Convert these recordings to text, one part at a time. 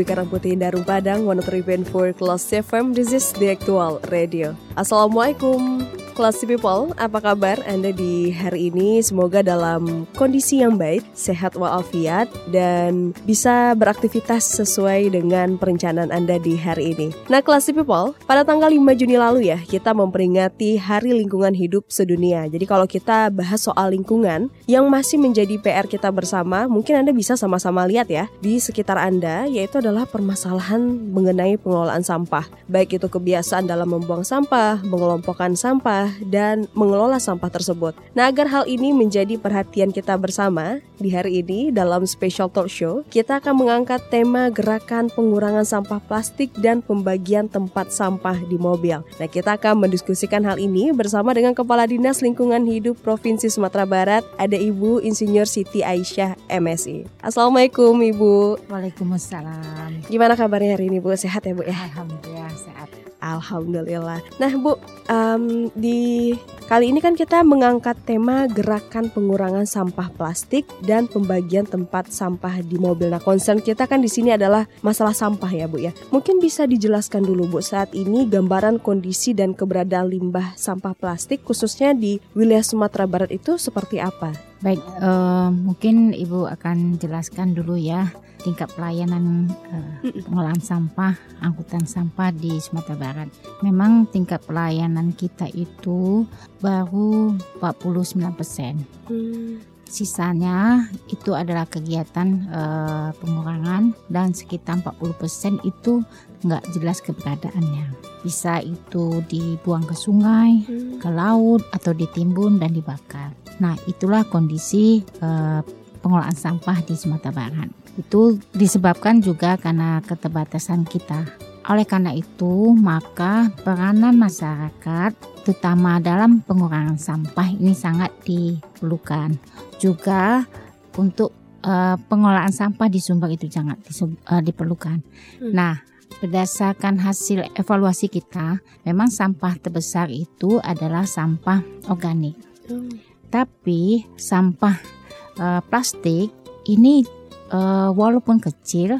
Bobi Karangputih Darung Padang, 103.4 Kelas FM, this is the actual radio. Assalamualaikum, Classy People, apa kabar Anda di hari ini? Semoga dalam kondisi yang baik, sehat walafiat, dan bisa beraktivitas sesuai dengan perencanaan Anda di hari ini. Nah, Classy People, pada tanggal 5 Juni lalu ya, kita memperingati Hari Lingkungan Hidup Sedunia. Jadi kalau kita bahas soal lingkungan, yang masih menjadi PR kita bersama, mungkin Anda bisa sama-sama lihat ya, di sekitar Anda, yaitu adalah permasalahan mengenai pengelolaan sampah. Baik itu kebiasaan dalam membuang sampah, mengelompokkan sampah, dan mengelola sampah tersebut. Nah, agar hal ini menjadi perhatian kita bersama, di hari ini dalam special talk show, kita akan mengangkat tema gerakan pengurangan sampah plastik dan pembagian tempat sampah di mobil. Nah, kita akan mendiskusikan hal ini bersama dengan Kepala Dinas Lingkungan Hidup Provinsi Sumatera Barat, ada Ibu Insinyur Siti Aisyah MSI. Assalamualaikum Ibu. Waalaikumsalam. Gimana kabarnya hari ini Bu? Sehat ya Bu ya? Alhamdulillah sehat. Alhamdulillah. Nah Bu, em, di kali ini kan kita mengangkat tema gerakan pengurangan sampah plastik dan pembagian tempat sampah di mobil. Nah concern kita kan di sini adalah masalah sampah ya Bu ya. Mungkin bisa dijelaskan dulu Bu saat ini gambaran kondisi dan keberadaan limbah sampah plastik khususnya di wilayah Sumatera Barat itu seperti apa? Baik, eh, mungkin Ibu akan jelaskan dulu ya tingkat pelayanan eh, pengolahan sampah, angkutan sampah di Sumatera Barat. Memang tingkat pelayanan kita itu baru 49 persen. Hmm, Sisanya itu adalah kegiatan eh, pengurangan dan sekitar 40% itu nggak jelas keberadaannya. Bisa itu dibuang ke sungai, hmm. ke laut atau ditimbun dan dibakar. Nah, itulah kondisi eh, pengolahan sampah di Sumatera Barat. Itu disebabkan juga karena keterbatasan kita. Oleh karena itu, maka peranan masyarakat terutama dalam pengurangan sampah ini sangat diperlukan. Juga untuk eh, pengolahan sampah di Sumber itu sangat eh, diperlukan. Hmm. Nah, berdasarkan hasil evaluasi kita, memang sampah terbesar itu adalah sampah organik. Hmm. Tapi sampah eh, plastik ini eh, walaupun kecil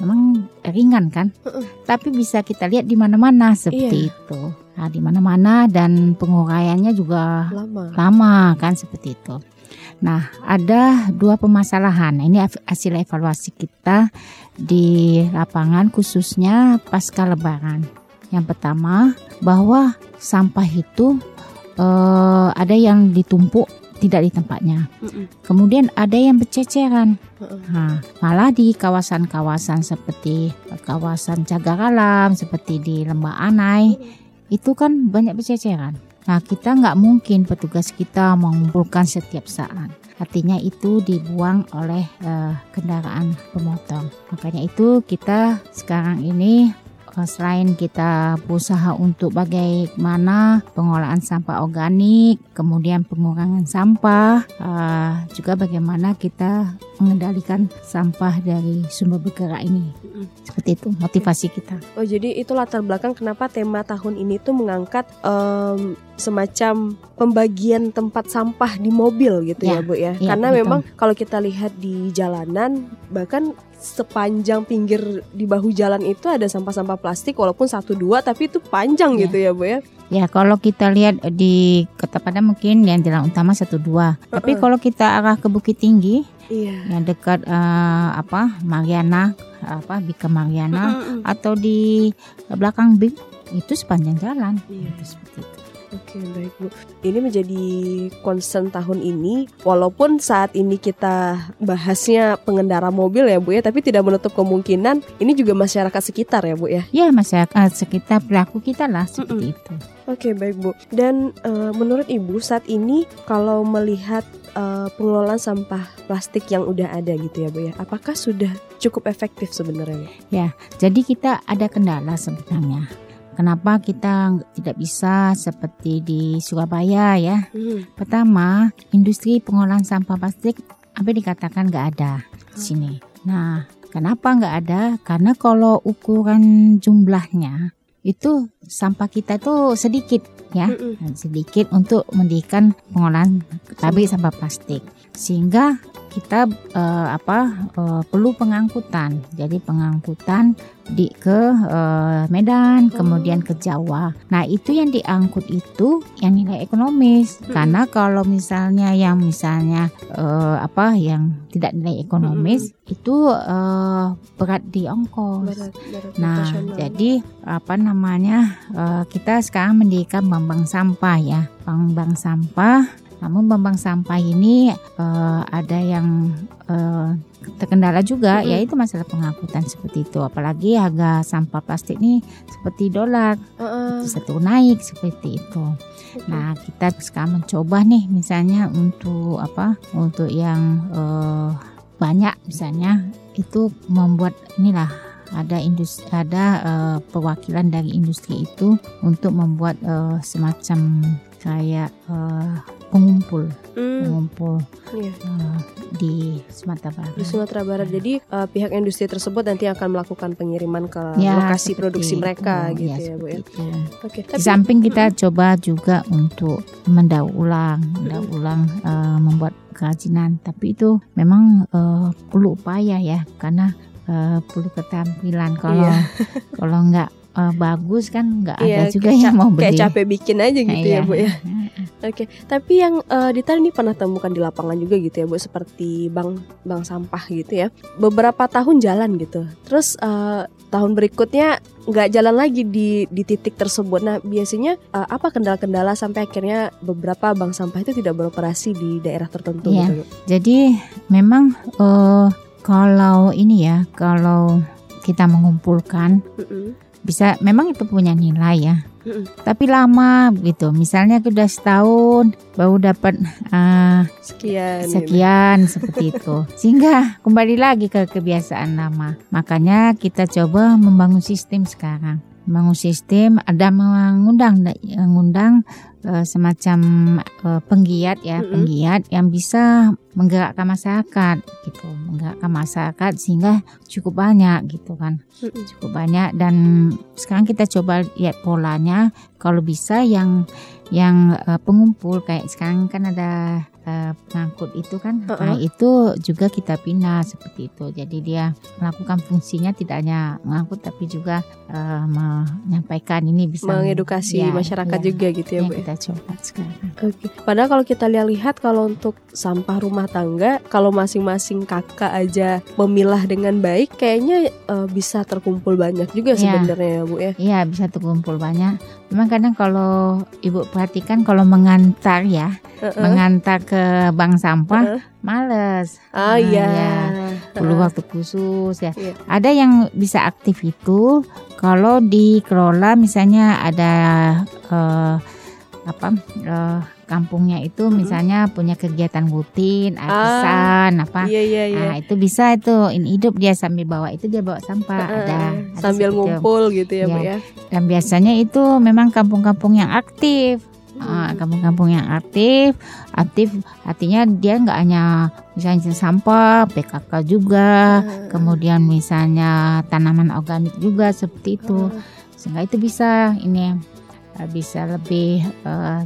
memang ringan kan, Heeh. tapi bisa kita lihat di mana-mana seperti itu. Nah, di mana-mana dan penguraiannya juga Lama. lama kan seperti itu. Nah, ada dua permasalahan. Ini hasil evaluasi kita di lapangan khususnya pasca lebaran. Yang pertama, bahwa sampah itu eh, ada yang ditumpuk tidak di tempatnya. Mm-mm. Kemudian ada yang berceceran. Nah, malah di kawasan-kawasan seperti kawasan cagar alam, seperti di Lembah Anai, itu kan banyak berceceran. Nah, kita nggak mungkin petugas kita mengumpulkan setiap saat. Artinya itu dibuang oleh eh, kendaraan pemotong. Makanya itu kita sekarang ini selain kita berusaha untuk bagaimana pengolahan sampah organik, kemudian pengurangan sampah, eh, juga bagaimana kita mengendalikan sampah dari sumber bergerak ini. Seperti itu motivasi kita. Oh jadi itu latar belakang kenapa tema tahun ini tuh mengangkat em, semacam pembagian tempat sampah di mobil gitu ya, Ya, Bu ya. ya, Karena betul. memang kalau kita lihat di jalanan bahkan sepanjang pinggir di bahu jalan itu ada sampah-sampah plastik walaupun satu dua tapi itu panjang Ya. gitu ya Bu ya. Ya kalau kita lihat di Kota Padang mungkin yang jalan utama satu dua. Tapi Uh-uh. kalau kita arah ke Bukit Tinggi Iya. yang dekat eh, apa Mariana apa Bika Mariana Mm-mm. atau di belakang BIM itu sepanjang jalan. Iya. Itu seperti itu. Oke baik Bu. Ini menjadi concern tahun ini walaupun saat ini kita bahasnya pengendara mobil ya Bu ya, tapi tidak menutup kemungkinan ini juga masyarakat sekitar ya Bu ya. Ya masyarakat sekitar pelaku kita lah seperti itu. Oke baik Bu. Dan eh, menurut Ibu saat ini kalau melihat eh, pengelolaan sampah plastik yang udah ada gitu ya Bu ya, apakah sudah cukup efektif sebenarnya? Bu? Jadi kita ada kendala sebenarnya. Kenapa kita tidak bisa seperti di Surabaya ya? Hmm. Pertama, industri pengolahan sampah plastik apa dikatakan nggak ada di sini. Nah, kenapa nggak ada? Karena kalau ukuran jumlahnya itu sampah kita itu sedikit ya, Mm-mm. Nah, sedikit untuk mendirikan pengolahan pabrik sampah plastik. Sehingga kita eh, apa eh, perlu pengangkutan. Jadi pengangkutan di ke eh, Medan, kemudian ke Jawa. Nah, itu yang diangkut itu yang nilai ekonomis. Mm-mm. Karena kalau misalnya yang misalnya eh, apa yang tidak nilai ekonomis itu eh, berat di ongkos. Berat, berat Nah, jadi apa namanya eh, kita sekarang mendirikan bank-bank sampah ya, bank-bank sampah. Namun bank-bank sampah ini eh, ada yang eh, terkendala juga, Mm-mm. yaitu masalah pengangkutan seperti itu. Apalagi harga sampah plastik ini seperti dolar, Heeh. satu naik seperti itu. Nah, kita sekarang mencoba nih misalnya untuk apa? Untuk yang eh, banyak misalnya itu membuat inilah ada industri ada eh, perwakilan dari industri itu untuk membuat eh, semacam kayak eh, pengumpul Hmm, pengumpul iya. eh, di Sumatera Barat. Di Sumatera Barat. Jadi eh, pihak industri tersebut nanti akan melakukan pengiriman ke Ya, lokasi produksi itu. mereka gitu ya, Ya, Bu ya. itu. Oke. Di Tapi samping kita coba juga untuk mendaur ulang, mendaur ulang eh, membuat kerajinan, tapi itu memang eh, perlu upaya ya, karena eh, perlu keterampilan. Kalau Iya. kalau nggak eh, bagus kan nggak Iya, ada juga kayak yang mau kayak beli. capek bikin aja gitu ya, Iya. Bu ya. Oke, tapi yang eh, Dita ini pernah temukan di lapangan juga gitu ya, Bu, seperti bank bank sampah gitu ya. Beberapa tahun jalan gitu. Terus eh, tahun berikutnya nggak jalan lagi di di titik tersebut. Nah, biasanya eh, apa kendala-kendala sampai akhirnya beberapa bank sampah itu tidak beroperasi di daerah tertentu Iya. gitu, Bu? Jadi memang eh, kalau ini ya, kalau kita mengumpulkan Mm-mm. Bisa memang itu punya nilai ya. Tapi lama gitu. Misalnya sudah setahun baru dapat eh, Sekian. gitu. sekian seperti itu. Sehingga kembali lagi ke kebiasaan lama. Makanya kita coba membangun sistem sekarang. Membangun sistem ada mengundang mengundang eh, semacam eh, penggiat ya, Mm-mm. penggiat yang bisa menggerakkan masyarakat gitu, menggerakkan masyarakat sehingga cukup banyak gitu kan Mm-mm. cukup banyak dan sekarang kita coba lihat polanya kalau bisa yang yang eh, pengumpul kayak sekarang kan ada eh, pengangkut itu kan nah, Uh-uh. itu juga kita pindah seperti itu jadi dia melakukan fungsinya tidak hanya mengangkut tapi juga eh, menyampaikan ini bisa Mengedukasi Ya, masyarakat ya. juga gitu ya, Bu. ya? kita coba sekarang Oke. Padahal kalau kita lihat kalau untuk sampah rumah tangga, kalau masing-masing kakak aja memilah dengan baik, kayaknya eh, bisa terkumpul banyak juga Iya. sebenarnya ya bu ya. Iya bisa terkumpul banyak. Memang kadang kalau ibu perhatikan kalau mengantar ya, Heeh. mengantar ke bank sampah, Heeh. males. Ah Nah, iya. ya. perlu waktu khusus ya. Iya. Ada yang bisa aktif itu kalau dikelola misalnya ada eh, apa eh, kampungnya itu Mm-mm. misalnya punya kegiatan rutin, arisan apa. Iya iya iya. Nah, itu bisa itu ini hidup dia sambil bawa itu dia bawa sampah Heeh. ada, ada Sambil itu. ngumpul gitu ya bu Iya. ya. Dan biasanya itu memang kampung-kampung yang aktif. Ah, Hmm. kampung-kampung yang aktif, aktif artinya dia nggak hanya misalnya sampah, PKK juga, Heeh. kemudian misalnya tanaman organik juga seperti itu, Heeh. sehingga itu bisa ini eh, bisa lebih eh,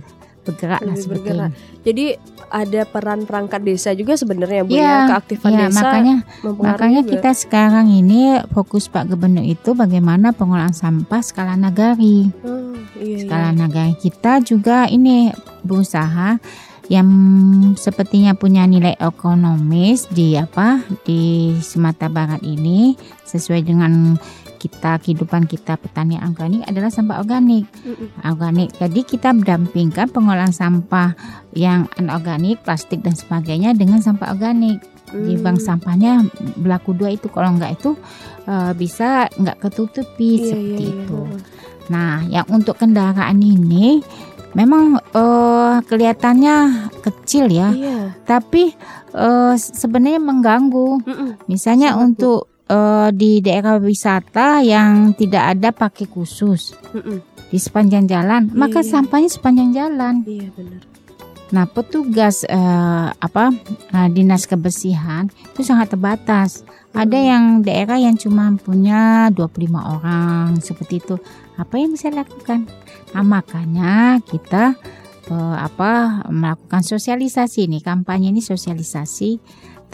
bergerak lah Lebih seperti bergerak. ini. Jadi ada peran perangkat desa juga sebenarnya bu Iya, ya keaktifan Ya, desa makanya makanya juga. kita sekarang ini fokus Pak Gubernur itu bagaimana pengolahan sampah skala nagari. Oh, iya, iya. skala negara kita juga ini berusaha yang sepertinya punya nilai ekonomis di apa di Sumatera Barat ini sesuai dengan kita kehidupan kita petani organik adalah sampah organik Mm-mm. organik jadi kita mendampingkan pengolahan sampah yang anorganik plastik dan sebagainya dengan sampah organik di Hmm. bank sampahnya berlaku dua itu kalau enggak itu eh, bisa nggak ketutupi Iya, seperti iya, iya. itu Nah, yang untuk kendaraan ini memang eh, kelihatannya kecil ya, Iya. tapi eh, sebenarnya mengganggu. Mm-mm. Misalnya Sangat, untuk eh, di daerah wisata yang tidak ada pakai khusus Mm-mm. di sepanjang jalan, Iya, maka iya. sampahnya sepanjang jalan. Iya benar. Nah, petugas eh, apa eh, dinas kebersihan itu sangat terbatas. Ada Mm. yang daerah yang cuma punya 25 orang seperti itu. Apa yang bisa dilakukan? Nah, makanya kita eh, apa melakukan sosialisasi nih, kampanye ini sosialisasi.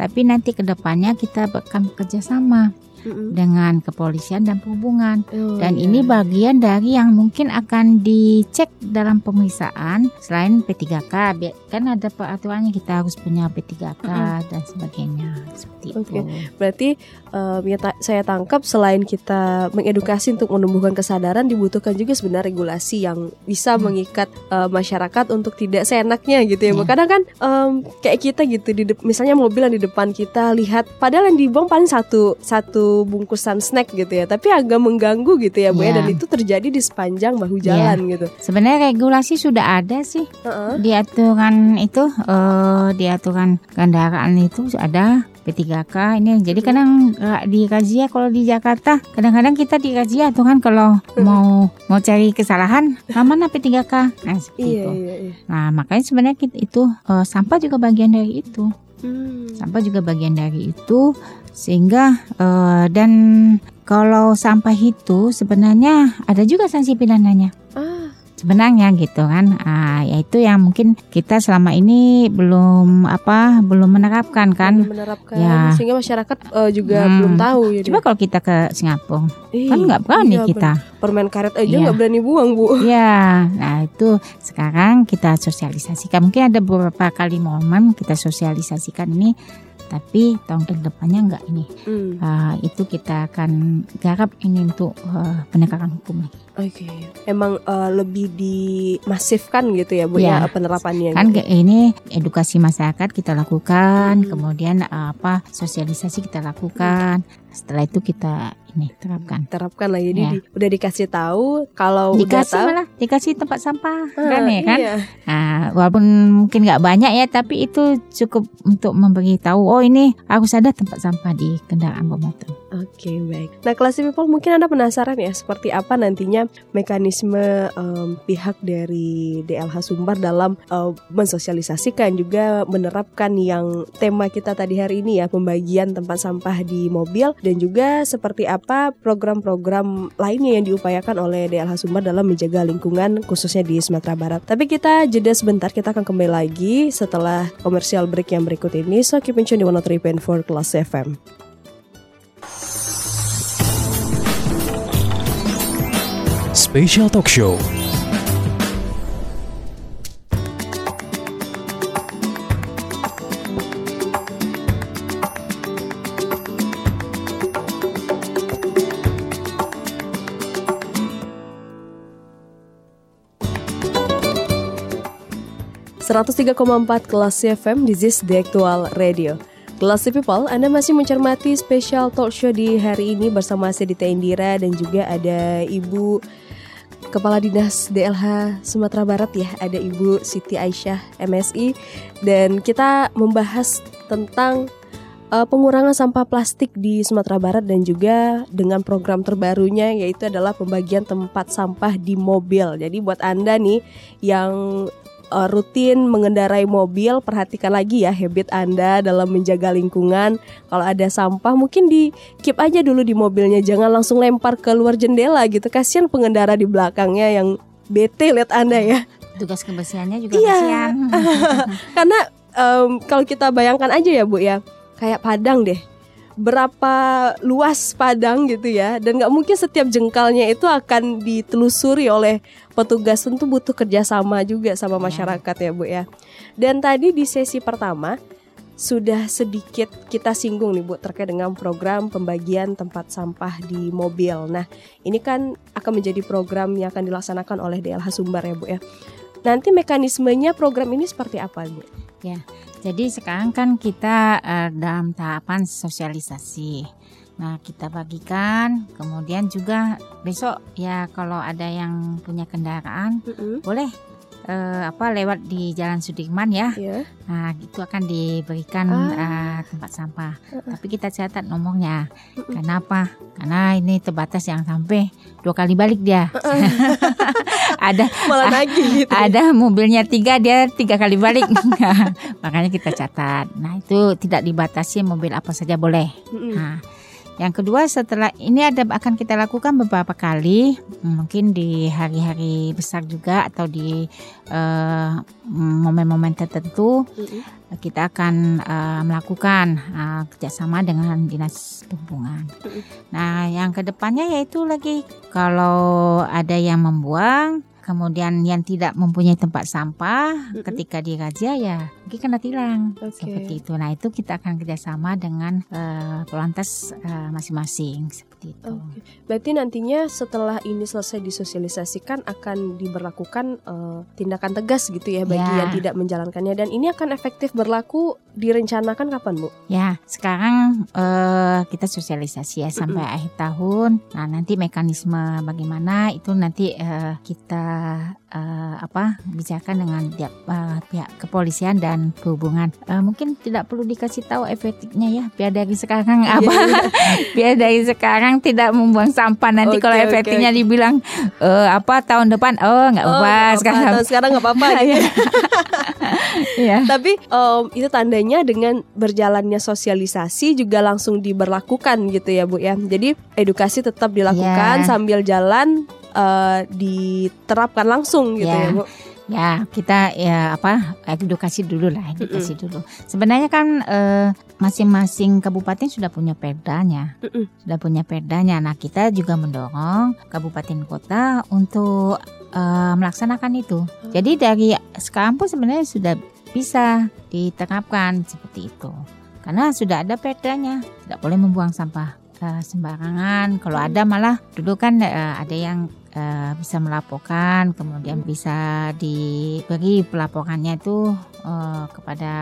Tapi nanti ke depannya kita akan bekerja sama Mm-mm. dengan kepolisian dan perhubungan. Oh, Dan iya. ini bagian dari yang mungkin akan dicek dalam pemeriksaan selain P3K. Bi- Kan ada peraturannya kita harus punya P3K dan sebagainya. Seperti Oke. itu. Berarti em, ya ta- saya tangkap selain kita mengedukasi untuk menumbuhkan kesadaran dibutuhkan juga sebenarnya regulasi yang bisa Hmm. mengikat eh, masyarakat untuk tidak seenaknya gitu ya. Iya. Kadang kan em, kayak kita gitu di misalnya mobil yang di depan kita lihat padahal yang dibuang paling satu satu bungkusan snack gitu ya, tapi agak mengganggu gitu ya Bu ya Iya. dan itu terjadi di sepanjang bahu jalan gitu. Sebenarnya regulasi sudah ada sih Heeh. di aturan itu eh, di aturan kendaraan itu ada P3K ini jadi kadang di razia kalau di Jakarta kadang-kadang kita di razia tuh kan kalau mau mau cari kesalahan nah, mana P3K nah seperti Iya itu iya iya. Nah, makanya sebenarnya itu eh, sampah juga bagian dari itu. Hmm. Sampah juga bagian dari itu sehingga eh, dan kalau sampah itu sebenarnya ada juga sanksi pidananya. Ah, Sebenarnya gitu kan. Ah, yaitu yang mungkin kita selama ini belum apa belum menerapkan kan. belum menerapkan Ya. sehingga masyarakat eh, juga Hmm. belum tahu jadi. Coba kalau kita ke Singapura, kan Ih, nggak berani iya, kita. permen karet aja Iya. nggak berani buang bu Ya, nah itu sekarang kita sosialisasikan. Mungkin ada beberapa kali momen kita sosialisasikan ini, tapi tahun ke depannya enggak ini. Hmm, Ah, itu kita akan garap ini untuk eh, penegakan hukum lagi. oke emang eh, lebih dimasifkan gitu ya bu ya, Ya. penerapannya Kan gitu. ini edukasi masyarakat kita lakukan, Hmm. kemudian apa sosialisasi kita lakukan. Setelah itu kita ini terapkan. terapkan lah jadi Ya. di- udah dikasih tahu kalau udah Dikasih tahu malah dikasih tempat sampah, ah, kan ya kan? iya. Nah, walaupun mungkin nggak banyak ya, tapi itu cukup untuk memberitahu. Oh ini harus ada tempat sampah di kendaraan bermotor. Oke baik. Nah kelas people mungkin anda penasaran ya seperti apa nantinya mekanisme em, pihak dari DLH Sumbar dalam em, mensosialisasikan juga menerapkan yang tema kita tadi hari ini ya pembagian tempat sampah di mobil dan juga seperti apa program-program lainnya yang diupayakan oleh DLH Sumbar dalam menjaga lingkungan khususnya di Sumatera Barat. Tapi kita jeda sebentar kita akan kembali lagi setelah komersial break yang berikut ini. So keep in tune di 103.4 Kelas FM. Special Talk Show. ...103,4 Kelas FM This is the Actual Radio Kelas People, Anda masih mencermati spesial talk show di hari ini bersama saya Dita Indira dan juga ada Ibu Kepala Dinas DLH Sumatera Barat ya, ada Ibu Siti Aisyah MSI dan kita membahas tentang uh, pengurangan sampah plastik di Sumatera Barat dan juga dengan program terbarunya yaitu adalah pembagian tempat sampah di mobil. Jadi buat Anda nih yang uh, rutin mengendarai mobil, perhatikan lagi ya habit Anda dalam menjaga lingkungan. Kalau ada sampah mungkin di keep aja dulu di mobilnya, jangan langsung lempar ke luar jendela gitu. Kasihan pengendara di belakangnya yang bete lihat Anda ya. Tugas kebersihannya juga Iya. kasihan. Karena em, kalau kita bayangkan aja ya Bu ya, kayak Padang deh. Berapa luas Padang gitu ya Dan nggak mungkin setiap jengkalnya itu akan ditelusuri oleh petugas Tentu butuh kerjasama juga sama Ya. masyarakat ya Bu ya Dan tadi di sesi pertama sudah sedikit kita singgung nih Bu terkait dengan program pembagian tempat sampah di mobil. Nah, ini kan akan menjadi program yang akan dilaksanakan oleh DLH Sumbar ya Bu ya. Nanti mekanismenya program ini seperti apa Bu? Jadi sekarang kan kita eh, dalam tahapan sosialisasi. Nah kita bagikan, kemudian juga besok ya kalau ada yang punya kendaraan boleh eh, apa lewat di Jalan Sudirman ya. Ya. Nah, itu akan diberikan Ah. eh, tempat sampah. Tapi kita catat nomornya. Kenapa? Karena ini terbatas yang sampai dua kali balik dia. ada Malah nagih gitu. ada mobilnya tiga dia tiga kali balik. Makanya kita catat. Nah, itu tidak dibatasi mobil apa saja boleh. Mm-mm. Nah, yang kedua setelah ini ada akan kita lakukan beberapa kali, mungkin di hari-hari besar juga atau di eh, momen-momen tertentu Mm-mm. kita akan eh, melakukan eh, kerjasama dengan dinas perhubungan. Mm-mm. Nah, yang ke depannya yaitu lagi kalau ada yang membuang, kemudian yang tidak mempunyai tempat sampah, Mm-mm. ketika dirazia ya mungkin kena tilang Oke. seperti itu. Nah, itu kita akan kerjasama dengan eh, polantas eh, masing-masing seperti itu. Oke. Berarti nantinya setelah ini selesai disosialisasikan akan diberlakukan eh, tindakan tegas gitu ya bagi Ya. yang tidak menjalankannya dan ini akan efektif berlaku direncanakan kapan Bu? Ya, sekarang eh, kita sosialisasi ya sampai akhir tahun. Nah, nanti mekanisme bagaimana itu nanti eh, kita eh, apa bicarakan dengan tiap, eh, pihak kepolisian dan perhubungan. Eh, mungkin tidak perlu dikasih tahu efektifnya ya, biar dari sekarang Iya, apa, iya. biar dari sekarang tidak membuang sampah. Nanti Oke, kalau efektifnya oke. dibilang eh, apa tahun depan, oh nggak Oh, apa, sekarang. Atau sekarang nggak apa-apa gitu. Iya. Tapi em, itu tandanya dengan berjalannya sosialisasi juga langsung diberlakukan gitu ya Bu ya. Jadi edukasi tetap dilakukan Ya. sambil jalan eh, diterapkan langsung gitu Ya. ya Bu. Ya, kita ya apa edukasi dulu lah, edukasi dulu. Sebenarnya kan eh, masing-masing kabupaten sudah punya perdanya, Mm-mm. sudah punya perdanya. Nah, kita juga mendorong kabupaten kota untuk eh, melaksanakan itu. Jadi dari sekarang pun sebenarnya sudah bisa diterapkan seperti itu, karena sudah ada perdanya, tidak boleh membuang sampah eh, sembarangan. Kalau ada malah dulu kan eh, ada yang eh, bisa melaporkan, kemudian bisa diberi pelaporannya itu eh, kepada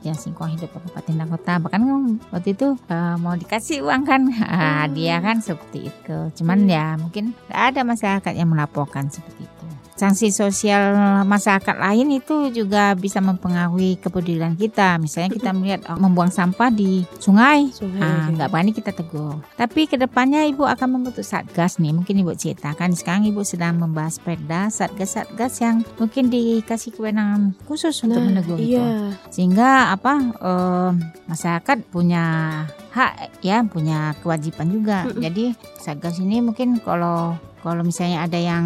Dinas Lingkungan Hidup Kabupaten dan Kota. Bahkan kan waktu itu eh, mau dikasih uang kan, ah, dia kan seperti itu. Cuman Hmm. ya mungkin ada masyarakat yang melaporkan seperti itu. Sanksi sosial masyarakat lain itu juga bisa mempengaruhi kepedulian kita. Misalnya kita melihat oh, membuang sampah di sungai, Sungai, Ah, nggak berani kita tegur. Tapi ke depannya ibu akan membentuk satgas nih. Mungkin ibu ceritakan sekarang ibu sedang membahas perda satgas-satgas yang mungkin dikasih kewenangan khusus untuk Nah, menegur itu. iya. Sehingga apa eh, masyarakat punya hak ya, punya kewajiban juga. Jadi satgas ini mungkin kalau kalau misalnya ada yang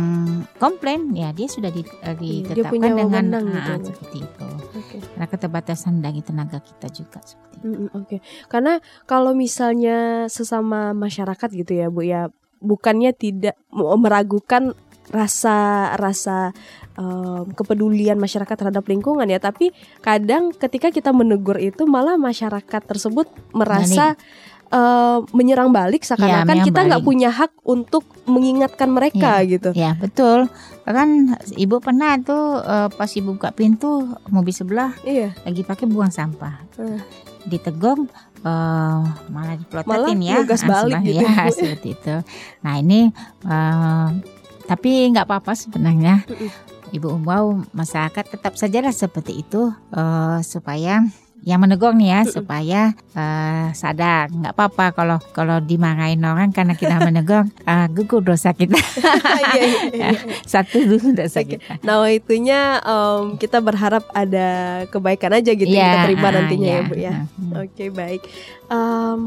komplain ya dia sudah di- eh, dia ditetapkan punya dengan ah, gitu seperti itu. Oke. Karena keterbatasan dari tenaga kita juga seperti itu. Mm-mm, Oke, karena kalau misalnya sesama masyarakat gitu ya Bu ya, bukannya tidak meragukan rasa rasa em, kepedulian masyarakat terhadap lingkungan ya, tapi kadang ketika kita menegur itu malah masyarakat tersebut merasa em, menyerang balik seakan-akan menyerang kita nggak punya hak untuk mengingatkan mereka gitu. Ya betul. Kan ibu pernah tuh eh, pas ibu buka pintu mobil sebelah Iya, lagi pakai buang sampah. Eh. Ditegur eh, malah dipelototin Malah ya. ngegas Ah, balik gitu. Ya seperti itu. Nah ini eh, tapi nggak apa-apa sebenarnya. Ibu umbau masyarakat tetap sajalah seperti itu eh, supaya yang menegur nih ya supaya eh, sadar nggak apa-apa kalau kalau dimarahin orang karena kita menegur eh, gugur dosa kita Iya, iya, iya. satu dulu dosa Oke. kita Nah itunya em, kita berharap ada kebaikan aja gitu yang Iya, kita terima ah, nantinya ya iya. Bu ya. Hmm. Oke baik. Em,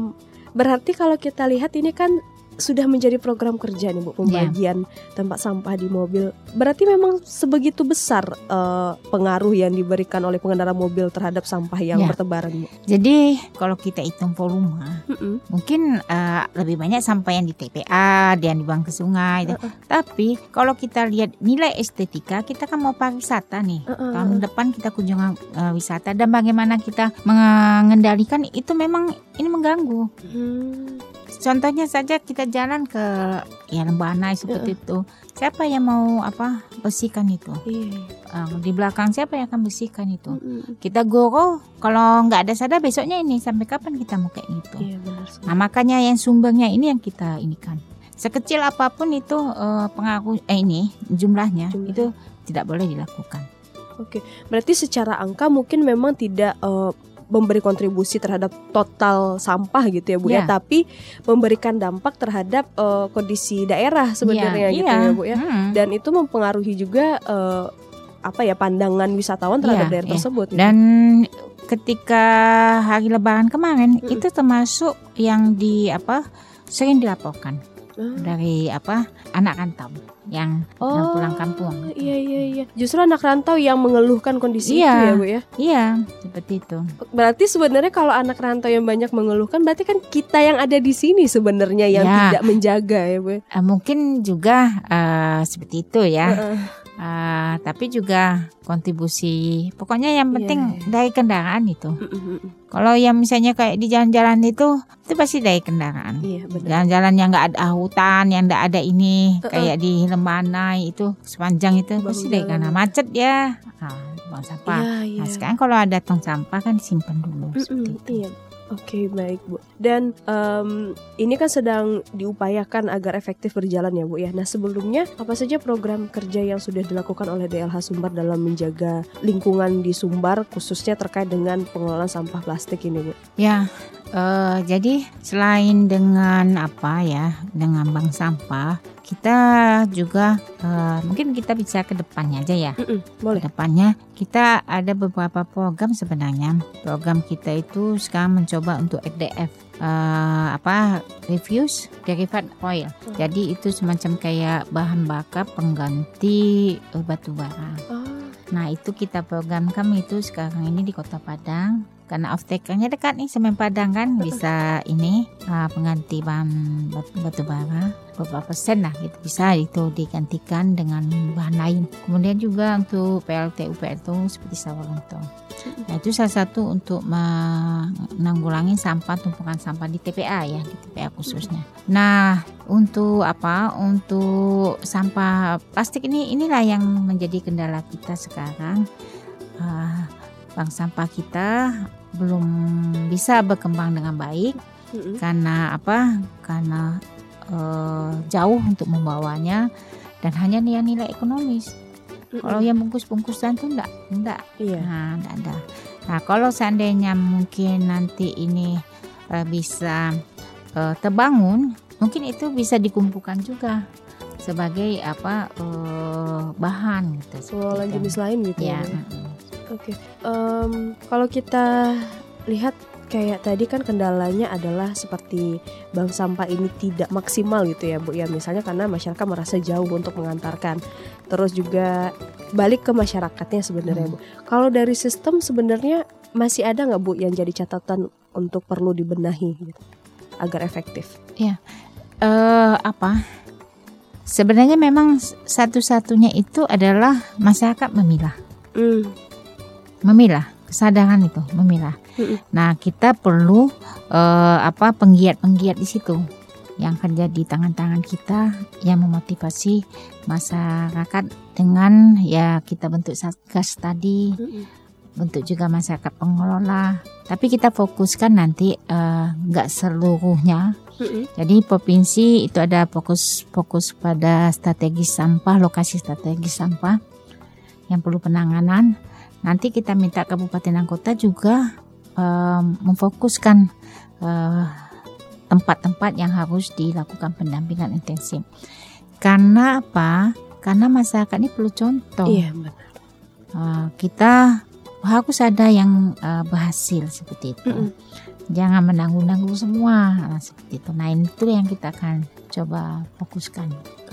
berarti kalau kita lihat ini kan sudah menjadi program kerja nih Bu pembagian tempat sampah di mobil. Berarti memang sebegitu besar eh, pengaruh yang diberikan oleh pengendara mobil terhadap sampah yang Ya. bertebaran Bu. Jadi kalau kita hitung volume, Mm-mm. mungkin eh, lebih banyak sampah yang di TPA, yang dibuang ke sungai. Tapi kalau kita lihat nilai estetika, kita kan mau pariwisata nih. Uh-uh. Tahun depan kita kunjungan eh, wisata dan bagaimana kita mengendalikan itu memang ini mengganggu. Hmm. Contohnya saja kita jalan ke ya Lembana seperti itu. Siapa yang mau apa bersihkan itu? Iya. Eh, di belakang siapa yang akan bersihkan itu? Mm-mm. Kita goro kalau nggak ada sadar besoknya ini sampai kapan kita mau kayak gitu? Iya benar. sekali. Nah makanya yang sumbernya ini yang kita inikan. Sekecil apa pun itu eh, pengaruh eh ini jumlahnya Jumlah. itu tidak boleh dilakukan. Oke, berarti secara angka mungkin memang tidak eh, memberi kontribusi terhadap total sampah gitu ya Bu ya, Ya. tapi memberikan dampak terhadap eh, kondisi daerah sebenarnya Iya, gitu iya. ya Bu ya. Hmm. Dan itu mempengaruhi juga eh, apa ya pandangan wisatawan terhadap Iya, daerah iya. tersebut. gitu. Dan ketika hari Lebaran kemarin Mm-mm. itu termasuk yang di apa sering dilaporkan Ah. dari apa anak rantau yang yang pulang kampung. Iya iya iya. Justru anak rantau yang mengeluhkan kondisi Iya. itu ya Bu ya. Iya, seperti itu. Berarti sebenarnya kalau anak rantau yang banyak mengeluhkan berarti kan kita yang ada di sini sebenarnya yang Ya. tidak menjaga ya Bu. Eh, mungkin juga eh, seperti itu ya. Heeh. Eh, tapi juga kontribusi. Pokoknya yang Iya, penting iya. dari kendaraan itu. Mm, mm, mm. Kalau yang misalnya kayak di jalan-jalan itu, itu pasti dari kendaraan. Iya benar. Jalan-jalan yang nggak ada hutan, yang nggak ada ini, Uh-uh. kayak di Lembanai itu sepanjang itu pasti dari jalan. karena macet ya. Nah, buang sampah. Iya iya. Nah, sekarang kalau ada tong sampah kan disimpan dulu. Mm-mm, seperti itu. Iya. Oke baik Bu. Dan em, ini kan sedang diupayakan agar efektif berjalan ya Bu ya. Nah sebelumnya apa saja program kerja yang sudah dilakukan oleh DLH Sumbar dalam menjaga lingkungan di Sumbar khususnya terkait dengan pengelolaan sampah plastik ini Bu? Ya, eh, jadi selain dengan apa ya, dengan bank sampah, kita juga eh, mungkin kita bisa ke depannya aja ya. Mm-mm, Ke boleh. depannya kita ada beberapa program sebenarnya. Program kita itu sekarang mencoba untuk RDF eh, apa refuse derivative oil. Hmm. Jadi itu semacam kayak bahan bakar pengganti batu bara. Ah, Nah itu kita programkan itu sekarang ini di Kota Padang karena off takernya dekat nih semen Padang kan bisa ini uh, pengganti bahan batu, bara beberapa persen lah gitu bisa itu digantikan dengan bahan lain. Kemudian juga untuk PLTU PLTU seperti sawah lontong. Nah itu salah satu untuk menanggulangi sampah tumpukan sampah di TPA ya di TPA khususnya. Nah untuk apa? Untuk sampah plastik ini inilah yang menjadi kendala kita sekarang. Ah, bank sampah kita belum bisa berkembang dengan baik mm-mm. karena apa? Karena eh, jauh untuk membawanya dan hanya nilai-nilai ekonomis. Mm-mm. Kalau yang bungkus-bungkusan tuh enggak, enggak iya. Nah, enggak ada. Nah, kalau seandainya mungkin nanti ini eh, bisa eh, terbangun, mungkin itu bisa dikumpulkan juga sebagai apa eh, bahan gitu. Pengelolaan jenis lain gitu ya. Ya. Ya? Oke, Em, kalau kita lihat kayak tadi kan kendalanya adalah seperti bank sampah ini tidak maksimal gitu ya Bu ya. Misalnya karena masyarakat merasa jauh untuk mengantarkan. Terus juga balik ke masyarakatnya sebenarnya Bu. Kalau dari sistem sebenarnya masih ada nggak Bu yang jadi catatan untuk perlu dibenahi gitu, agar efektif? Eh apa? Sebenarnya memang satu-satunya itu adalah masyarakat memilah. Hmm, memilah kesadaran itu memilah. Mm-mm. Nah kita perlu eh, apa penggiat-penggiat di situ yang kerja di tangan-tangan kita yang memotivasi masyarakat dengan ya kita bentuk satgas tadi mm-mm. bentuk juga masyarakat pengelola tapi kita fokuskan nanti eh, nggak seluruhnya Mm-mm. jadi provinsi itu ada fokus fokus pada strategi sampah, lokasi strategi sampah yang perlu penanganan. Nanti kita minta kabupaten dan kota juga em, memfokuskan eh, tempat-tempat yang harus dilakukan pendampingan intensif. Karena apa? Karena masyarakat ini perlu contoh. iya benar Eh, kita harus ada yang eh, berhasil seperti itu. Mm-mm. Jangan menanggung-nanggung semua nah, seperti itu. Nah itu yang kita akan coba fokuskan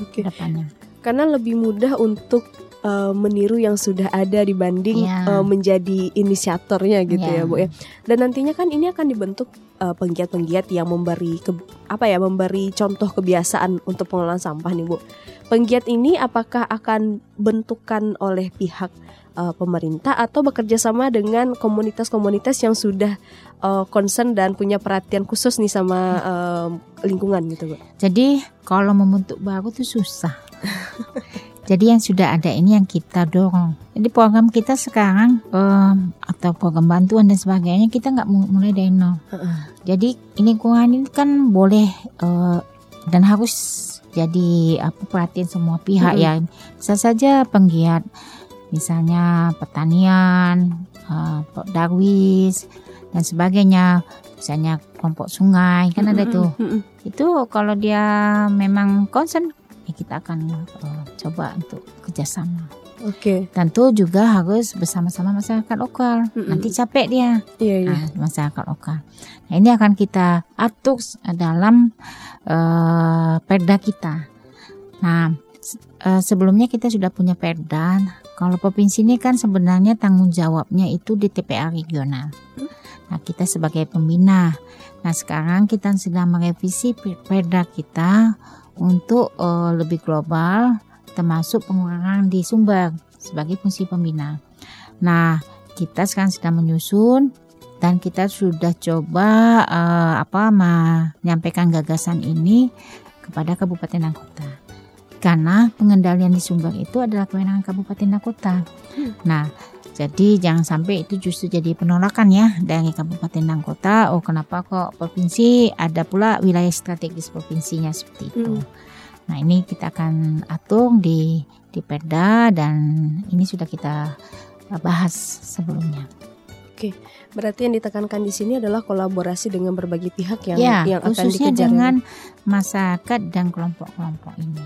ke depannya. karena lebih mudah untuk eh, meniru yang sudah ada dibanding Iya. eh, menjadi inisiatornya gitu ya Iya. Bu ya. Dan nantinya kan ini akan dibentuk eh, penggiat-penggiat yang memberi ke, apa ya memberi contoh kebiasaan untuk pengelolaan sampah nih Bu. Penggiat ini apakah akan bentukan oleh pihak eh, pemerintah atau bekerja sama dengan komunitas-komunitas yang sudah eh, concern dan punya perhatian khusus nih sama eh, lingkungan gitu Bu. Jadi kalau membentuk baru itu susah. Jadi yang sudah ada ini yang kita dorong. Jadi program kita sekarang em, atau program bantuan dan sebagainya kita nggak mu- mulai dari nol. Jadi ini lingkungan ini kan boleh eh, dan harus jadi apa perhatian semua pihak Mm-mm. ya. Bisa saja penggiat misalnya pertanian, uh, darwis dan sebagainya. Misalnya kelompok sungai kan ada tuh. Mm-mm. Itu kalau dia memang concern, kita akan uh, coba untuk kerjasama. Oke. Tentu juga harus bersama-sama masyarakat lokal. Mm-mm. Nanti capek dia. Iya iya. Nah, masyarakat lokal. Nah, ini akan kita atur dalam eh, perda kita. Nah, eh, sebelumnya kita sudah punya perda. Kalau provinsi ini kan sebenarnya tanggung jawabnya itu di TPA regional. Nah, kita sebagai pembina. Nah, sekarang kita sedang merevisi per- perda kita untuk eh, lebih global, termasuk pengurangan di sumber sebagai fungsi pembina. Nah, kita sekarang sedang menyusun dan kita sudah coba eh, apa menyampaikan gagasan ini kepada kabupaten dan kota. Karena pengendalian di sumber itu adalah kewenangan kabupaten dan kota. Nah, jadi jangan sampai itu justru jadi penolakan ya dari kabupaten dan kota. Oh, kenapa kok provinsi ada pula wilayah strategis provinsinya seperti itu. Hmm. Nah, ini kita akan atur di di Perda dan ini sudah kita eh, bahas sebelumnya. Berarti yang ditekankan di sini adalah kolaborasi dengan berbagai pihak yang ya, yang akan khususnya dikejar. dengan masyarakat dan kelompok-kelompok ini.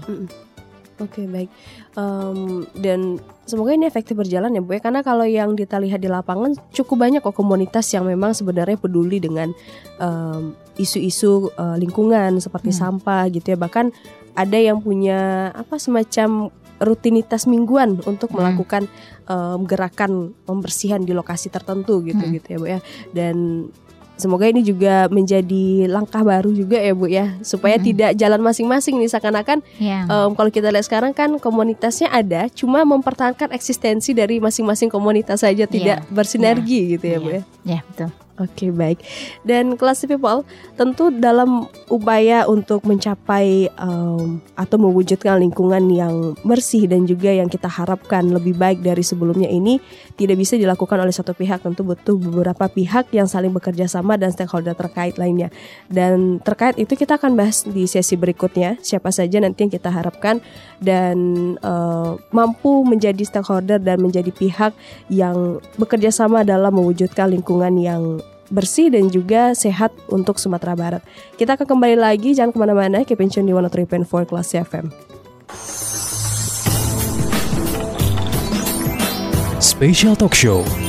Oke baik. Em, dan semoga ini efektif berjalan ya Bu ya. Karena kalau yang kita lihat di lapangan cukup banyak kok komunitas yang memang sebenarnya peduli dengan em, isu-isu eh, lingkungan seperti Hmm. sampah gitu ya. Bahkan ada yang punya apa semacam rutinitas mingguan untuk Hmm. melakukan em, gerakan pembersihan di lokasi tertentu gitu Hmm. gitu ya Bu ya. Dan Semoga ini juga menjadi langkah baru juga ya Bu ya supaya Hmm. tidak jalan masing-masing nih seakan-akan Ya, Em, kalau kita lihat sekarang kan komunitasnya ada, cuma mempertahankan eksistensi dari masing-masing komunitas saja, tidak bersinergi gitu ya, Bu ya. ya betul. Oke, baik. Dan kelas people tentu dalam upaya untuk mencapai em, atau mewujudkan lingkungan yang bersih dan juga yang kita harapkan lebih baik dari sebelumnya ini tidak bisa dilakukan oleh satu pihak, tentu butuh beberapa pihak yang saling bekerja sama dan stakeholder terkait lainnya. Dan terkait itu kita akan bahas di sesi berikutnya siapa saja nanti yang kita harapkan dan eh, mampu menjadi stakeholder dan menjadi pihak yang bekerja sama dalam mewujudkan lingkungan yang bersih dan juga sehat untuk Sumatera Barat. Kita akan kembali lagi, jangan ke mana-mana, keep in tune di 103.4 Kelas FM. Special Talk Show.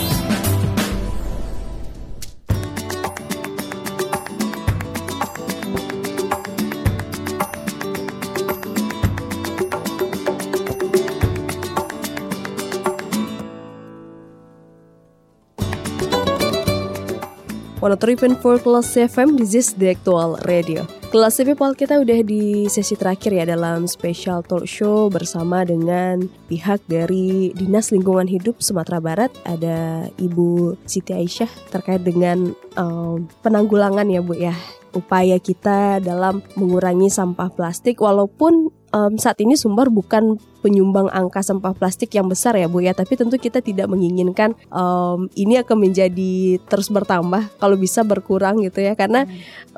One for Kelas FM, this is the actual radio. Kelas People kita udah di sesi terakhir ya dalam special talk show bersama dengan pihak dari Dinas Lingkungan Hidup Sumatera Barat. Ada Ibu Siti Aisyah terkait dengan em, penanggulangan ya Bu ya. Upaya kita dalam mengurangi sampah plastik walaupun em, saat ini sumber bukan penyumbang angka sampah plastik yang besar ya Bu ya, tapi tentu kita tidak menginginkan em, ini akan menjadi terus bertambah kalau bisa berkurang gitu ya karena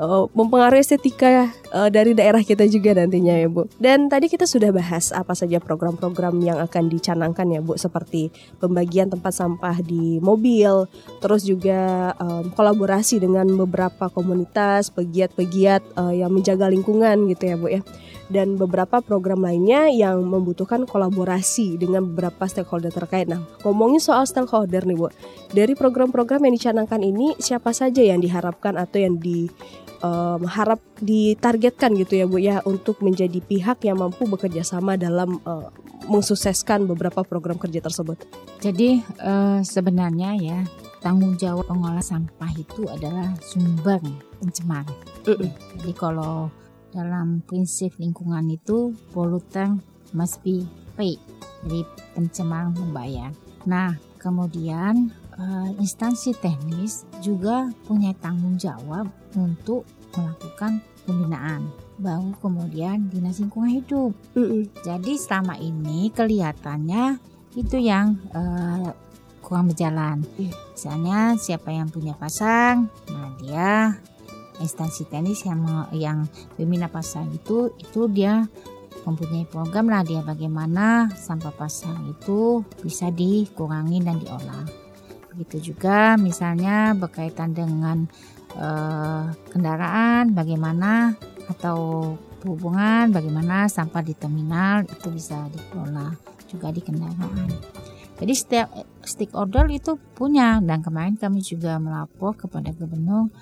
eh, mempengaruhi estetika eh, dari daerah kita juga nantinya ya Bu. Dan tadi kita sudah bahas apa saja program-program yang akan dicanangkan ya Bu seperti pembagian tempat sampah di mobil, terus juga em, kolaborasi dengan beberapa komunitas, pegiat-pegiat eh, yang menjaga lingkungan gitu ya Bu ya. Dan beberapa program lainnya yang membutuhkan kolaborasi dengan beberapa stakeholder terkait. Nah, ngomongin soal stakeholder nih Bu, dari program-program yang dicanangkan ini siapa saja yang diharapkan atau yang di em, harap ditargetkan gitu ya Bu ya untuk menjadi pihak yang mampu bekerja sama dalam eh, mensukseskan beberapa program kerja tersebut. Jadi eh, sebenarnya ya tanggung jawab pengolah sampah itu adalah sumber pencemar. Mm-mm. Jadi kalau dalam prinsip lingkungan itu polluter must be paid. Jadi pencemar membayar. Nah kemudian eh, instansi teknis juga punya tanggung jawab untuk melakukan pembinaan. Baru kemudian dinas lingkungan hidup. Jadi selama ini kelihatannya itu yang eh, kurang berjalan. Iya. Misalnya siapa yang punya pasang, nah dia instansi teknis yang yang pembina pasang itu itu dia mempunyai program lah dia bagaimana sampah pasang itu bisa dikurangi dan diolah. Begitu juga misalnya berkaitan dengan eh, kendaraan bagaimana atau hubungan bagaimana sampah di terminal itu bisa dikelola juga di kendaraan. Jadi setiap stakeholder itu punya dan kemarin kami juga melapor kepada gubernur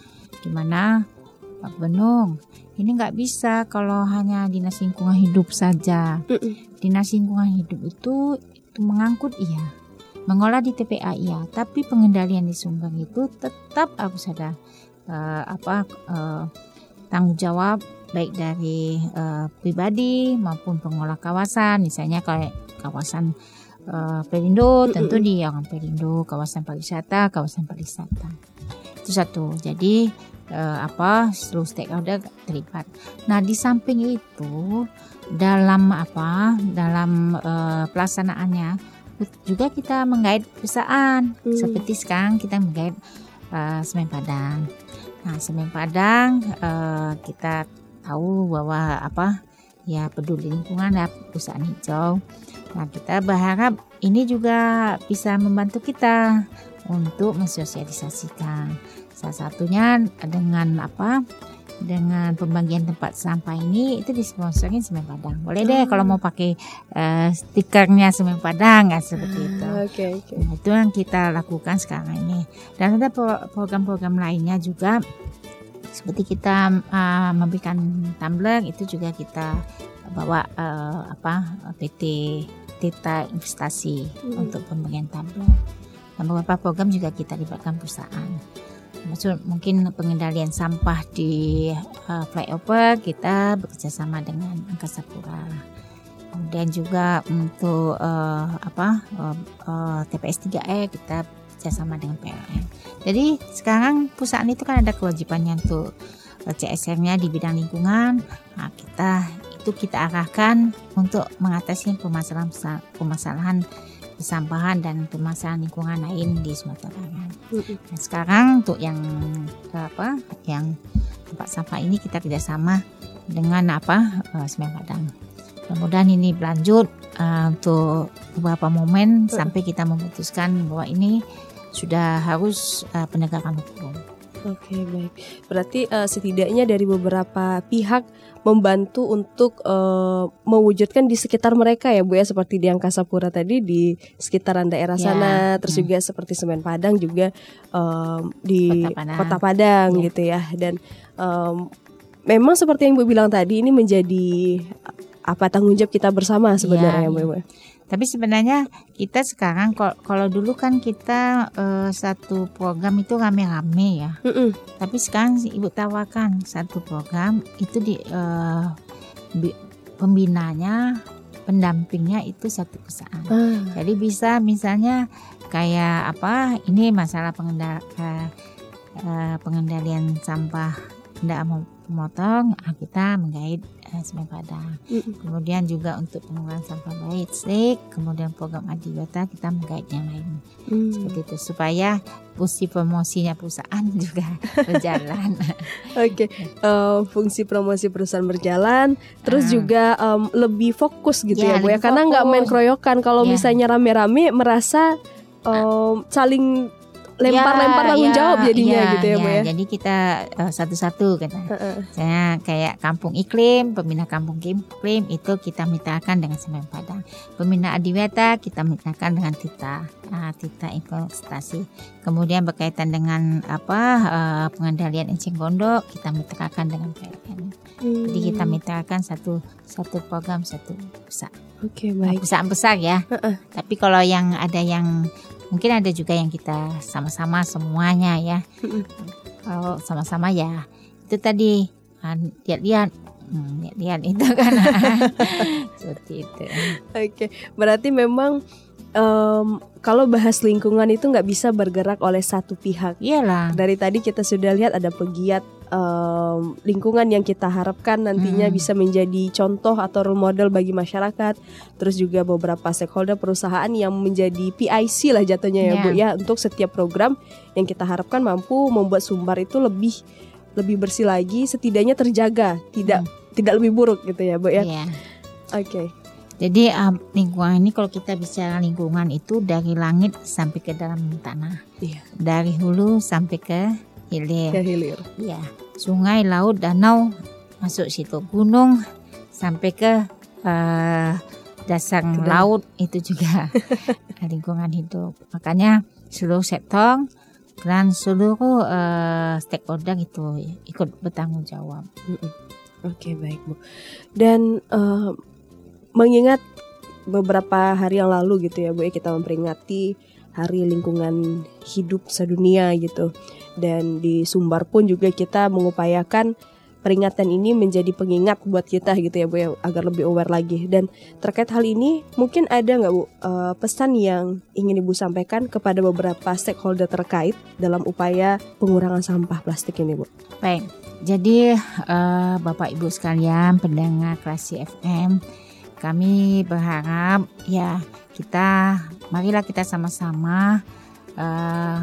gimana? Pak Gubernur ini nggak bisa kalau hanya dinas lingkungan hidup saja. Dinas lingkungan hidup itu itu mengangkut iya, mengolah di TPA iya, tapi pengendalian di sumber itu tetap harus ada uh, apa uh, tanggung jawab baik dari uh, pribadi maupun pengolah kawasan, misalnya kayak kawasan uh, Perindo tentu di orang Perindo, kawasan pariwisata, kawasan pariwisata. Itu satu. Jadi uh, apa seluruh stakeholder terlibat. Nah di samping itu dalam apa dalam uh, pelaksanaannya juga kita menggait perusahaan hmm. seperti sekarang kita menggait uh, semen padang. Nah semen padang uh, kita tahu bahwa apa ya peduli lingkungan ya perusahaan hijau. Nah kita berharap ini juga bisa membantu kita untuk mensosialisasikan Salah satunya dengan apa? Dengan pembagian tempat sampah ini itu disponsorin Semen Padang. Boleh deh kalau mau pakai uh, stikernya Semen Padang kan seperti itu. Oke, okay, okay. Nah, itu yang kita lakukan sekarang ini. Dan ada program-program lainnya juga seperti kita uh, memberikan tumbler itu juga kita bawa uh, apa PT Tita Investasi hmm. untuk pembagian tumbler. Dan beberapa program juga kita libatkan perusahaan maksud mungkin pengendalian sampah di uh, flyover kita bekerjasama dengan Angkasa Pura. Kemudian juga untuk uh, apa uh, uh, TPS 3E kita bekerjasama dengan PLN. Jadi sekarang perusahaan itu kan ada kewajibannya untuk CSR-nya di bidang lingkungan. Nah, kita itu kita arahkan untuk mengatasi permasalahan permasalahan persampahan dan permasalahan lingkungan lain di Sumatera Barat. Nah, sekarang untuk yang apa yang tempat sampah ini kita kerjasama dengan apa uh, Semen Padang. Mudah-mudahan ini berlanjut uh, untuk beberapa momen sampai kita memutuskan bahwa ini sudah harus uh, penegakan hukum. Oke baik. Berarti uh, setidaknya dari beberapa pihak membantu untuk uh, mewujudkan di sekitar mereka ya Bu ya seperti di Angkasa Pura tadi di sekitaran daerah ya. sana, terus hmm. juga seperti Semen Padang juga um, di Kota Padang, Kota Padang ya. gitu ya. Dan um, memang seperti yang Bu bilang tadi ini menjadi apa tanggung jawab kita bersama sebenarnya ya, Bu. Ya. Tapi sebenarnya kita sekarang kalau dulu kan kita uh, satu program itu rame-rame ya. Mm -mm. Tapi sekarang ibu tawarkan satu program itu di uh, pembinanya pendampingnya itu satu perusahaan. Mm. Jadi bisa misalnya kayak apa ini masalah pengendal uh, uh, pengendalian sampah tidak mau memotong ah, kita menggait uh, semen padang. Mm-hmm. Kemudian juga untuk pengurangan sampah baik stick, kemudian program adiwata kita menggait yang lain. Mm. Seperti itu supaya fungsi promosinya perusahaan juga berjalan. Oke, okay. uh, fungsi promosi perusahaan berjalan, terus uh. juga um, lebih fokus gitu ya, ya Bu ya, karena nggak main keroyokan. Kalau yeah. misalnya rame-rame merasa um, saling lempar-lempar ya, tanggung ya, jawab jadinya ya, gitu ya, ya, Bu ya. Jadi kita uh, satu-satu kan. Misalnya kayak kampung iklim, pembina kampung iklim itu kita mitrakan dengan Semen Padang. Pembina Adiwata kita mitrakan dengan Tita, uh, Tita Investasi. Kemudian berkaitan dengan apa uh, pengendalian encing gondok kita mitrakan dengan PLN. Hmm. Jadi kita mitrakan satu satu program satu pusat. Oke okay, baik. Nah, perusahaan besar ya. Uh -uh. Tapi kalau yang ada yang mungkin ada juga yang kita sama-sama semuanya ya. Kalau sama-sama ya itu tadi lihat-lihat. Hmm, lihat-lihat itu kan. Seperti itu. Oke berarti memang um, kalau bahas lingkungan itu nggak bisa bergerak oleh satu pihak. Iyalah. Dari tadi kita sudah lihat ada pegiat um, lingkungan yang kita harapkan nantinya hmm. bisa menjadi contoh atau role model bagi masyarakat. Terus juga beberapa stakeholder perusahaan yang menjadi PIC lah jatuhnya ya yeah. Bu ya untuk setiap program yang kita harapkan mampu membuat Sumbar itu lebih lebih bersih lagi, setidaknya terjaga, tidak hmm. tidak lebih buruk gitu ya Bu ya. Yeah. Oke. Jadi uh, lingkungan ini kalau kita bicara lingkungan itu dari langit sampai ke dalam tanah. Iya. Dari hulu sampai ke hilir. Ke hilir. Iya. Sungai, laut, danau masuk situ. Gunung sampai ke uh, dasar Ke dalam. laut itu juga lingkungan hidup. Makanya seluruh sektor dan seluruh uh, stakeholder itu ikut bertanggung jawab. Oke baik bu. Dan eh, mengingat beberapa hari yang lalu gitu ya bu ya kita memperingati Hari Lingkungan Hidup Sedunia gitu. Dan di Sumbar pun juga kita mengupayakan peringatan ini menjadi pengingat buat kita gitu ya bu ya agar lebih aware lagi. Dan terkait hal ini mungkin ada nggak bu eh, pesan yang ingin ibu sampaikan kepada beberapa stakeholder terkait dalam upaya pengurangan sampah plastik ini bu? Baik, jadi eh, Bapak Ibu sekalian pendengar Klasi FM, kami berharap ya kita marilah kita sama-sama eh,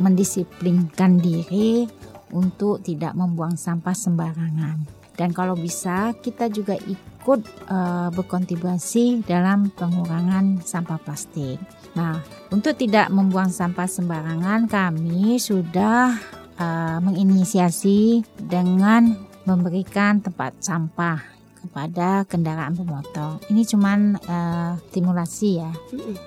mendisiplinkan diri untuk tidak membuang sampah sembarangan. Dan kalau bisa kita juga ikut eh, berkontribusi dalam pengurangan sampah plastik. Nah, untuk tidak membuang sampah sembarangan, kami sudah uh, menginisiasi dengan memberikan tempat sampah kepada kendaraan bermotor. Ini cuman uh, stimulasi ya,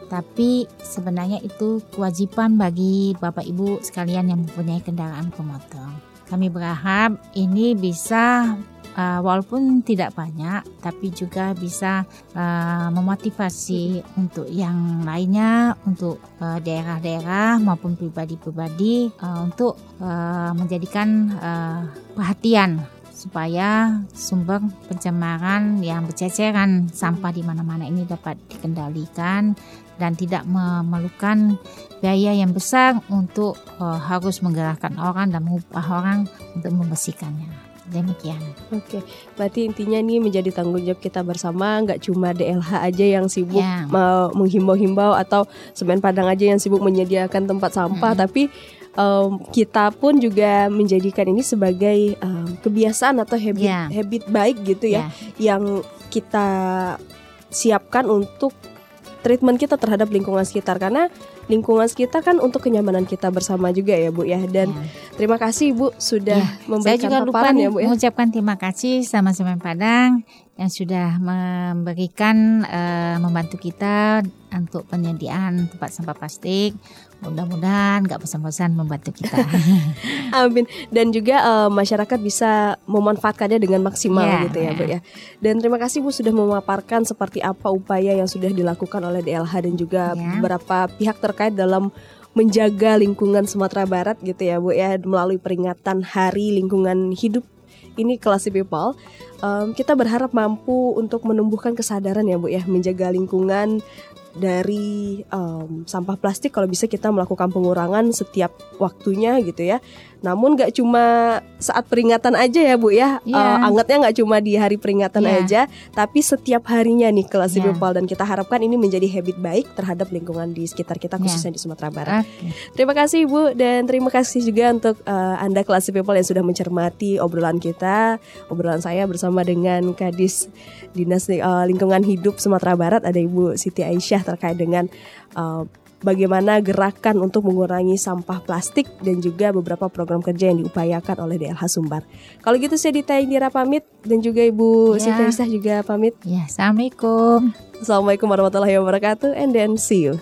tapi sebenarnya itu kewajiban bagi Bapak Ibu sekalian yang mempunyai kendaraan bermotor. Kami berharap ini bisa uh, walaupun tidak banyak, tapi juga bisa uh, memotivasi untuk yang lainnya, untuk uh, daerah-daerah maupun pribadi-pribadi uh, untuk uh, menjadikan uh, perhatian supaya sumber pencemaran yang berceceran sampah di mana-mana ini dapat dikendalikan dan tidak memerlukan biaya yang besar untuk uh, harus menggerakkan orang dan mengubah orang untuk membersihkannya. Demikian. Oke, berarti intinya nih menjadi tanggung jawab kita bersama, nggak cuma DLH aja yang sibuk mau menghimbau-himbau atau semen Padang aja yang sibuk menyediakan tempat sampah, Mm-mm. tapi em, kita pun juga menjadikan ini sebagai em, kebiasaan atau habit Ya. habit baik gitu ya, yang kita siapkan untuk treatment kita terhadap lingkungan sekitar karena lingkungan sekitar kan untuk kenyamanan kita bersama juga ya Bu ya dan Ya. terima kasih Bu sudah Ya, Saya memberikan juga lupa paparan ya Bu ya. mengucapkan terima kasih sama Semen Padang yang sudah memberikan eh, membantu kita untuk penyediaan tempat sampah plastik. Mudah-mudahan nggak bosan-bosan membantu kita. Amin. Dan juga eh, masyarakat bisa memanfaatkannya dengan maksimal Ya, gitu ya. Bu ya. Dan terima kasih Bu sudah memaparkan seperti apa upaya yang sudah dilakukan oleh DLH dan juga Ya. beberapa pihak terkait dalam menjaga lingkungan Sumatera Barat gitu ya, Bu ya, melalui peringatan Hari Lingkungan Hidup ini Classy People. Em, kita berharap mampu untuk menumbuhkan kesadaran ya, Bu ya, menjaga lingkungan dari em, sampah plastik kalau bisa kita melakukan pengurangan setiap waktunya gitu ya. Namun nggak cuma saat peringatan aja ya Bu ya. Iya. Eh, angetnya nggak cuma di hari peringatan Iya. aja, tapi setiap harinya nih kelas Iya. people dan kita harapkan ini menjadi habit baik terhadap lingkungan di sekitar kita Iya. khususnya di Sumatera Barat. Oke. Terima kasih Ibu dan terima kasih juga untuk eh, Anda kelas people yang sudah mencermati obrolan kita, obrolan saya bersama dengan Kadis Dinas eh, Lingkungan Hidup Sumatera Barat ada Ibu Siti Aisyah terkait dengan eh, bagaimana gerakan untuk mengurangi sampah plastik dan juga beberapa program kerja yang diupayakan oleh DLH Sumbar. Kalau gitu saya Dita Indira pamit dan juga Ibu Ya. Siti juga pamit. Ya, assalamualaikum. Assalamualaikum warahmatullahi wabarakatuh and then see you.